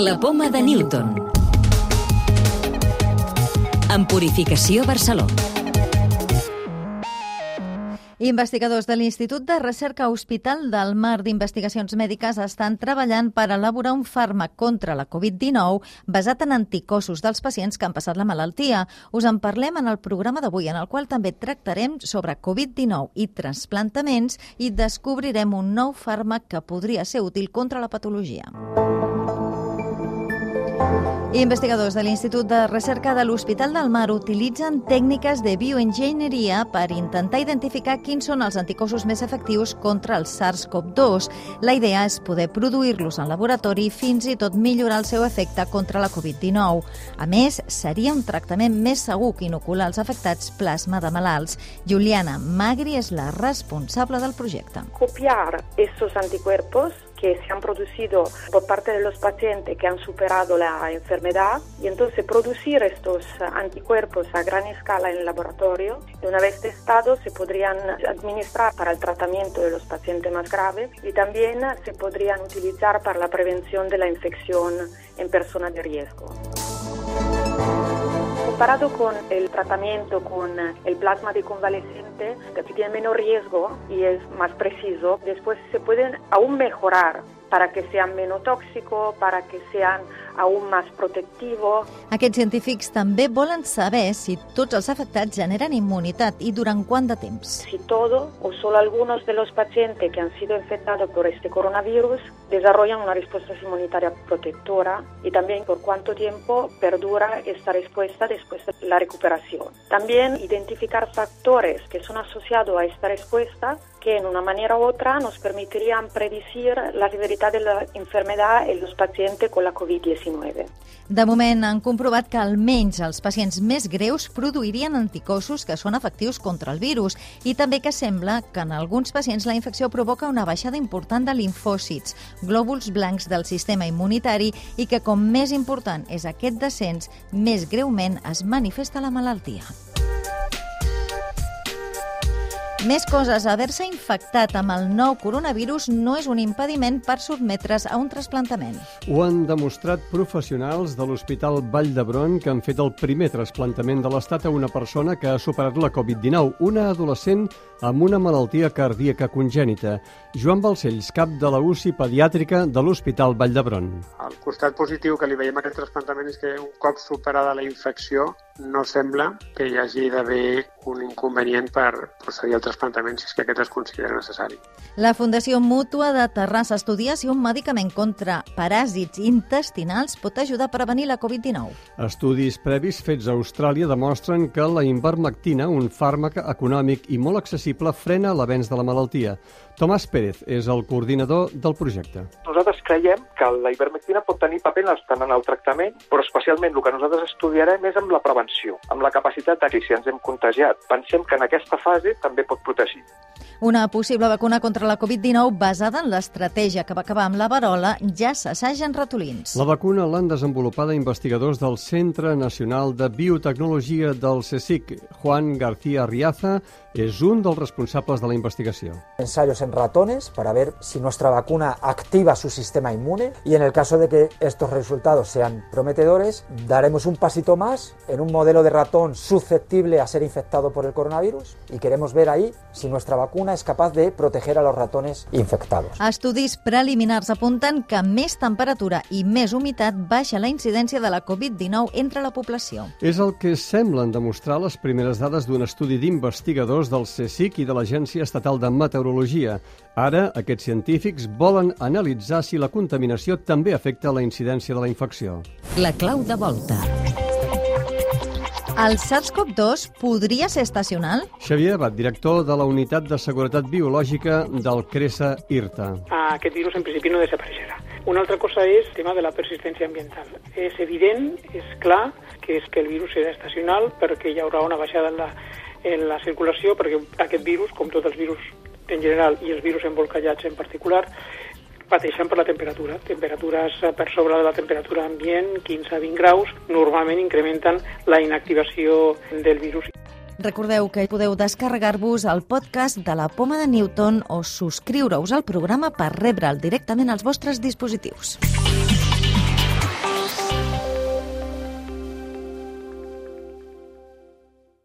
La poma de Newton. En Purificació Barcelona. Investigadors de l'Institut de Recerca Hospital del Mar d'Investigacions Mèdiques estan treballant per elaborar un fàrmac contra la Covid-19 basat en anticossos dels pacients que han passat la malaltia. Us en parlem en el programa d'avui, en el qual també tractarem sobre Covid-19 i trasplantaments i descobrirem un nou fàrmac que podria ser útil contra la patologia. Investigadors de l'Institut de Recerca de l'Hospital del Mar utilitzen tècniques de bioenginyeria per intentar identificar quins són els anticossos més efectius contra el SARS-CoV-2. La idea és poder produir-los en laboratori i fins i tot millorar el seu efecte contra la Covid-19. A més, seria un tractament més segur que inocular als afectats plasma de malalts. Juliana Magri és la responsable del projecte. Copiar estos anticuerpos que se han producido por parte de los pacientes que han superado la enfermedad y entonces producir estos anticuerpos a gran escala en el laboratorio. Una vez testados se podrían administrar para el tratamiento de los pacientes más graves y también se podrían utilizar para la prevención de la infección en personas de riesgo. Comparado con el tratamiento con el plasma de que tiene menos riesgo y es más preciso, después se pueden aún mejorar para que sean menos tóxicos, para que sean aún más protectivo. Aquests científics també volen saber si tots els afectats generen immunitat i durant quant de temps. Si todo o solo algunos de los pacientes que han sido infectados por este coronavirus desarrollan una respuesta inmunitaria protectora y también por cuánto tiempo perdura esta respuesta después de la recuperación. También identificar factores que son asociados a esta respuesta que en una manera u otra nos permitirían predecir la severidad de la enfermedad en los pacientes con la COVID-19. De moment han comprovat que almenys els pacients més greus produirien anticossos que són efectius contra el virus i també que sembla que en alguns pacients la infecció provoca una baixada important de linfòcits, glòbuls blancs del sistema immunitari i que com més important és aquest descens, més greument es manifesta la malaltia. Més coses. Haver-se infectat amb el nou coronavirus no és un impediment per sotmetre's a un trasplantament. Ho han demostrat professionals de l'Hospital Vall d'Hebron que han fet el primer trasplantament de l'Estat a una persona que ha superat la Covid-19, una adolescent amb una malaltia cardíaca congènita. Joan Balcells, cap de la UCI pediàtrica de l'Hospital Vall d'Hebron. El costat positiu que li veiem a aquest trasplantament és que un cop superada la infecció no sembla que hi hagi d'haver un inconvenient per procedir al trasplantament si és que aquest es considera necessari. La Fundació Mútua de Terrassa estudia si un medicament contra paràsits intestinals pot ajudar a prevenir la Covid-19. Estudis previs fets a Austràlia demostren que la invermectina, un fàrmac econòmic i molt accessible, frena l'avenç de la malaltia. Tomàs Pérez és el coordinador del projecte. Nosaltres creiem que la ivermectina pot tenir paper tant en el tractament, però especialment el que nosaltres estudiarem és amb la prevenció, amb la capacitat de que si ens hem contagiat, pensem que en aquesta fase també pot protegir. Una possible vacuna contra la Covid-19 basada en l'estratègia que va acabar amb la varola ja s'assaja en ratolins. La vacuna l'han desenvolupada investigadors del Centre Nacional de Biotecnologia del CSIC. Juan García Riaza és un dels responsables de la investigació. Ensayos en ratones para ver si nuestra vacuna activa su sistema inmune y en el caso de que estos resultados sean prometedores, daremos un pasito más en un modelo de ratón susceptible a ser infectado por el coronavirus y queremos ver ahí si nuestra vacuna és capaç de proteger a los ratones infectados. Estudis preliminars apunten que més temperatura i més humitat baixa la incidència de la Covid-19 entre la població. És el que semblen demostrar les primeres dades d'un estudi d'investigadors del CSIC i de l'Agència Estatal de Meteorologia. Ara, aquests científics volen analitzar si la contaminació també afecta la incidència de la infecció. La clau de volta. El SARS-CoV-2 podria ser estacional? Xavier Abad, director de la Unitat de Seguretat Biològica del CRESA IRTA. Aquest virus en principi no desapareixerà. Una altra cosa és el tema de la persistència ambiental. És evident, és clar, que és que el virus serà estacional perquè hi haurà una baixada en la, en la circulació, perquè aquest virus, com tots els virus en general i els virus embolcallats en particular, pateixen per la temperatura. Temperatures per sobre de la temperatura ambient, 15 a 20 graus, normalment incrementen la inactivació del virus. Recordeu que podeu descarregar-vos el podcast de la Poma de Newton o subscriure-us al programa per rebre'l directament als vostres dispositius.